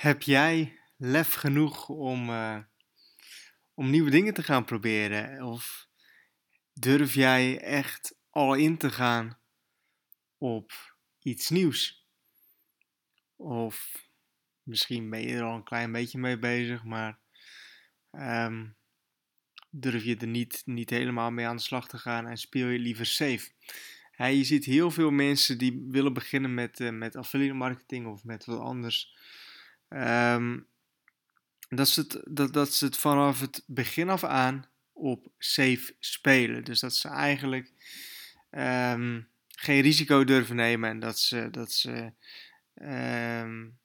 Heb jij lef genoeg om, eh, om nieuwe dingen te gaan proberen? Of durf jij echt al in te gaan op iets nieuws? Of misschien ben je er al een klein beetje mee bezig, maar ehm, durf je er niet, niet helemaal mee aan de slag te gaan en speel je liever safe? je ziet heel veel mensen die willen beginnen met, uh, met affiliate marketing of met wat anders. Ehm, dat, ze het, dat, dat ze het vanaf het begin af aan op safe spelen. Dus dat ze eigenlijk um, geen risico durven nemen en dat ze, dat ze um,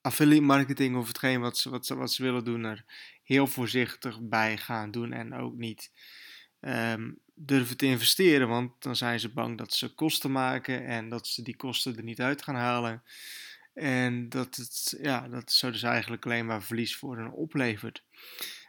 affiliate marketing of hetgeen wat ze, wat, ze, wat ze willen doen er heel voorzichtig bij gaan doen en ook niet durven te investeren, want dan zijn ze bang dat ze kosten maken en dat ze die kosten er niet uit gaan halen. En dat het, ja, dat zo dus eigenlijk alleen maar verlies voor hen oplevert.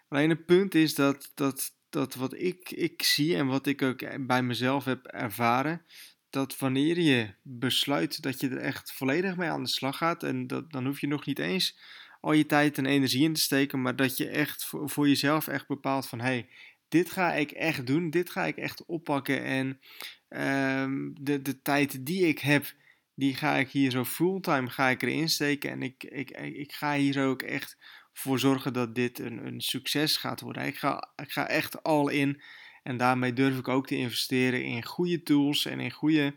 Alleen het punt is dat, dat, dat wat ik, ik zie en wat ik ook bij mezelf heb ervaren, dat wanneer je besluit dat je er echt volledig mee aan de slag gaat, en dat, dan hoef je nog niet eens al je tijd en energie in te steken, maar dat je echt voor, voor jezelf echt bepaalt van hé, hey, dit ga ik echt doen, dit ga ik echt oppakken en um, de, de tijd die ik heb, die ga ik hier zo fulltime ga ik erin steken. En ik, ik, ik ga hier ook echt voor zorgen dat dit een, een succes gaat worden. Ik ga, ik ga echt al in. En daarmee durf ik ook te investeren in goede tools en in goede,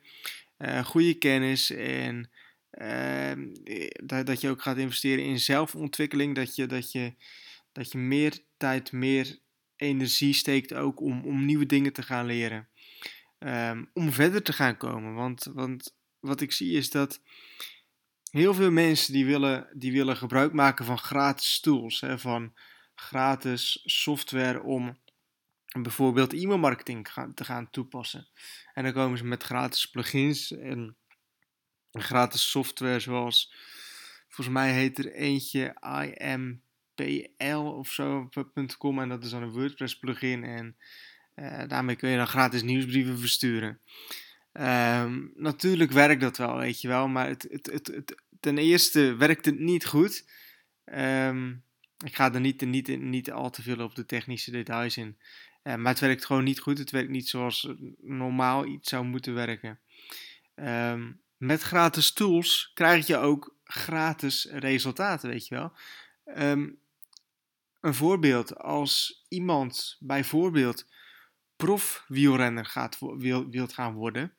uh, goede kennis. En uh, dat, dat je ook gaat investeren in zelfontwikkeling. Dat je, dat je, dat je meer tijd, meer energie steekt ook om, om nieuwe dingen te gaan leren. Um, om verder te gaan komen. Want, want wat ik zie is dat heel veel mensen die willen, die willen gebruik maken van gratis tools, hè, van gratis software om bijvoorbeeld e-mailmarketing te gaan toepassen. En dan komen ze met gratis plugins en gratis software zoals, volgens mij heet er eentje IMPL of zo.com en dat is dan een WordPress plugin en uh, daarmee kun je dan gratis nieuwsbrieven versturen. Um, natuurlijk werkt dat wel, weet je wel, maar het, het, het, ten eerste werkt het niet goed. Um, ik ga er niet, niet, niet al te veel op de technische details in. Uh, maar het werkt gewoon niet goed. Het werkt niet zoals normaal iets zou moeten werken. Met gratis tools krijg je ook gratis resultaten, weet je wel. een voorbeeld, als iemand bijvoorbeeld profwielrenner gaat, wil, wilt gaan worden,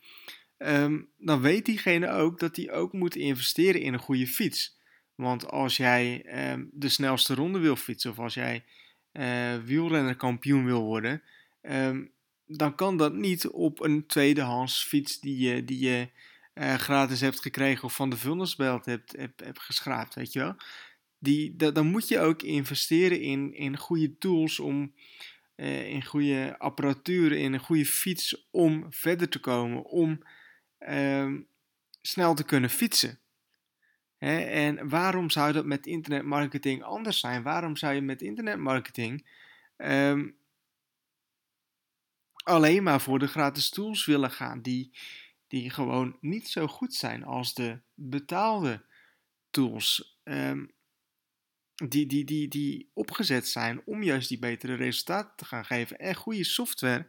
um, dan weet diegene ook dat hij ook moet investeren in een goede fiets. Want als jij um, de snelste ronde wil fietsen of als jij uh, wielrennerkampioen wil worden, um, dan kan dat niet op een tweedehands fiets die je, die je uh, gratis hebt gekregen of van de vuilnisbelt hebt, hebt, hebt geschraapt, weet je wel. Die, dan moet je ook investeren in, in goede tools om uh, in goede apparatuur, in een goede fiets om verder te komen, om uh, snel te kunnen fietsen. Hè? En waarom zou dat met internetmarketing anders zijn? Waarom zou je met internetmarketing um, alleen maar voor de gratis tools willen gaan, die, die gewoon niet zo goed zijn als de betaalde tools? Um, die, die, die, die opgezet zijn om juist die betere resultaten te gaan geven. En goede software,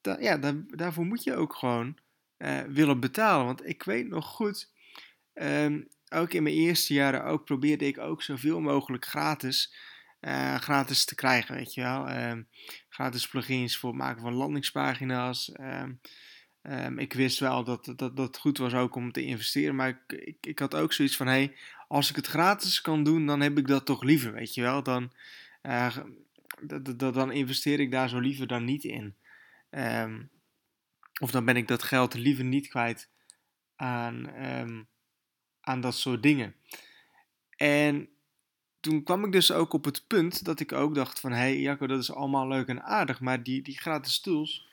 ja, daar, daarvoor moet je ook gewoon uh, willen betalen. Want ik weet nog goed, um, ook in mijn eerste jaren ook probeerde ik ook zoveel mogelijk gratis, uh, gratis te krijgen, weet je wel. Um, gratis plugins voor het maken van landingspagina's. Um, ik wist wel dat, dat, dat goed was ook om te investeren, maar ik, ik, ik had ook zoiets van: hé, hey, als ik het gratis kan doen, dan heb ik dat toch liever, weet je wel. Dan, uh, dan investeer ik daar zo liever dan niet in. Um, of dan ben ik dat geld liever niet kwijt aan, um, aan dat soort dingen. En toen kwam ik dus ook op het punt dat ik ook dacht van... hé hey, Jacco, dat is allemaal leuk en aardig, maar die, die gratis tools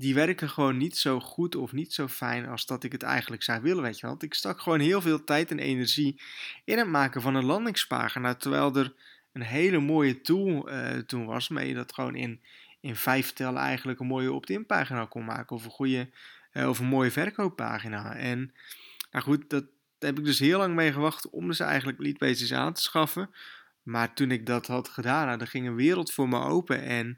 die werken gewoon niet zo goed of niet zo fijn als dat ik het eigenlijk zou willen, weet je wel. Want ik stak gewoon heel veel tijd en energie in het maken van een landingspagina, terwijl er een hele mooie tool uh, toen was, waarmee je dat gewoon in, in vijf tellen eigenlijk een mooie opt-in pagina kon maken, of een goede, uh, of een mooie verkooppagina. En nou goed, dat, heb ik dus heel lang mee gewacht om dus eigenlijk leadpages aan te schaffen. Maar toen ik dat had gedaan, nou, ging een wereld voor me open. En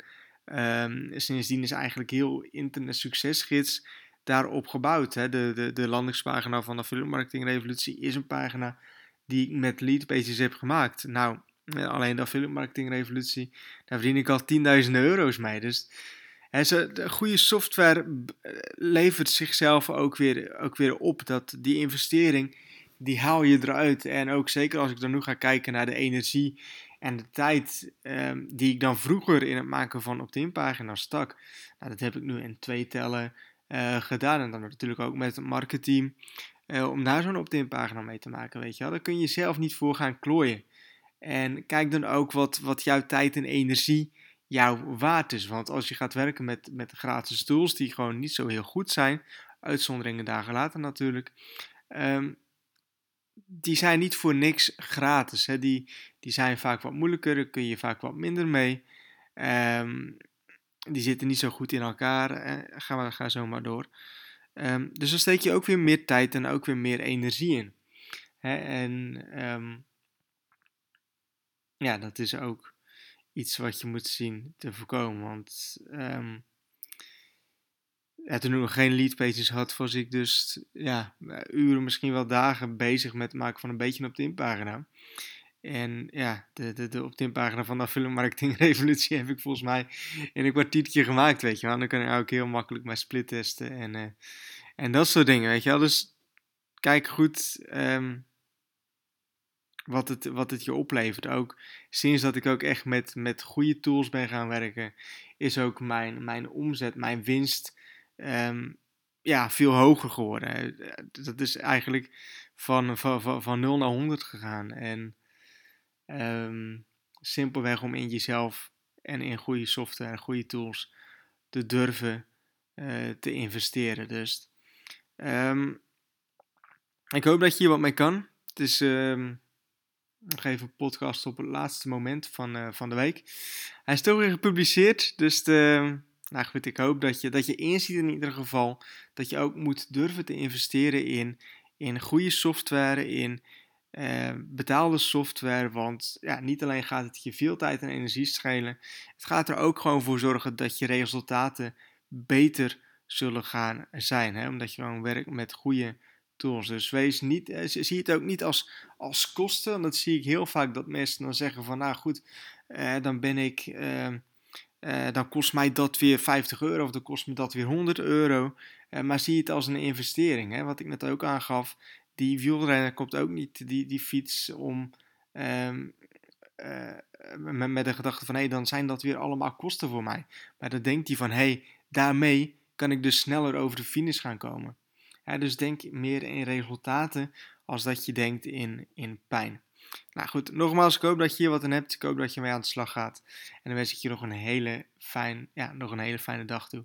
um, sindsdien is eigenlijk heel Internet Succesgids daarop gebouwd. Hè. De, de, de landingspagina van de Affiliate Marketing Revolutie is een pagina die ik met leadpages heb gemaakt. Nou, eh, alleen de Affiliate Marketing Revolutie, daar verdien ik al 10.000 euro's mee. Dus hè, de goede software eh, levert zichzelf ook weer, ook weer op. Dat die investering, die haal je eruit. En ook zeker als ik dan nu ga kijken naar de energie en de tijd um, die ik dan vroeger in het maken van opt-in pagina's stak. Nou, dat heb ik nu in twee tellen uh, gedaan. En dan natuurlijk ook met het marketing. Uh, om daar zo'n opt-in pagina mee te maken, weet je wel. Daar kun je zelf niet voor gaan klooien. En kijk dan ook wat, wat jouw tijd en energie jouw waard is. Want als je gaat werken met, met gratis tools die gewoon niet zo heel goed zijn, uitzonderingen dagen later natuurlijk, um, die zijn niet voor niks gratis. Hè. Die, die zijn vaak wat moeilijker, daar kun je vaak wat minder mee. Um, die zitten niet zo goed in elkaar. Gaan we gaan zo maar door. Um, dus dan steek je ook weer meer tijd en ook weer meer energie in. Hè? En um, ja, dat is ook iets wat je moet zien te voorkomen. Want ja, toen ik nog geen leadpages had, was ik dus ja, uren, misschien wel dagen bezig met het maken van een beetje een opt-in pagina. En ja, de, de, de opt-in pagina van de Affiliate Marketing Revolutie heb ik volgens mij in een kwartiertje gemaakt, weet je wel. Dan kan ik ook heel makkelijk mijn split testen en, uh, en dat soort dingen, weet je wel. Dus kijk goed um, wat, het, wat het je oplevert. Ook sinds dat ik ook echt met, met goede tools ben gaan werken, is ook mijn, mijn omzet, mijn winst um, ja, veel hoger geworden. Dat is eigenlijk van, van, van, van 0 naar 100 gegaan. En um, simpelweg om in jezelf en in goede software en goede tools te durven uh, te investeren. Dus um, ik hoop dat je hier wat mee kan. Het is nog even een podcast op het laatste moment van, uh, van de week. Hij is toch weer gepubliceerd, dus de, nou goed, ik hoop dat je, dat je inziet in ieder geval dat je ook moet durven te investeren in, in goede software, in uh, betaalde software. Want ja, niet alleen gaat het je veel tijd en energie schelen, het gaat er ook gewoon voor zorgen dat je resultaten beter zullen gaan zijn. Hè? Omdat je gewoon werkt met goede tools. Dus wees niet, uh, zie het ook niet als, als kosten. Dat zie ik heel vaak dat mensen dan zeggen van nou goed, uh, dan ben ik. Ehm, dan kost mij dat weer 50 euro of dan kost me dat weer 100 euro. maar zie het als een investering. Hè? Wat ik net ook aangaf die wielrenner komt ook niet die, die fiets om um, uh, met, met de gedachte van hé, hey, dan zijn dat weer allemaal kosten voor mij. Maar dan denkt hij van hé, hey, daarmee kan ik dus sneller over de finish gaan komen. Dus denk meer in resultaten als dat je denkt in, in pijn. Nou goed, nogmaals, ik hoop dat je hier wat aan hebt. Ik hoop dat je mee aan de slag gaat. En dan wens ik je nog een hele, fijn, ja, nog een hele fijne dag toe.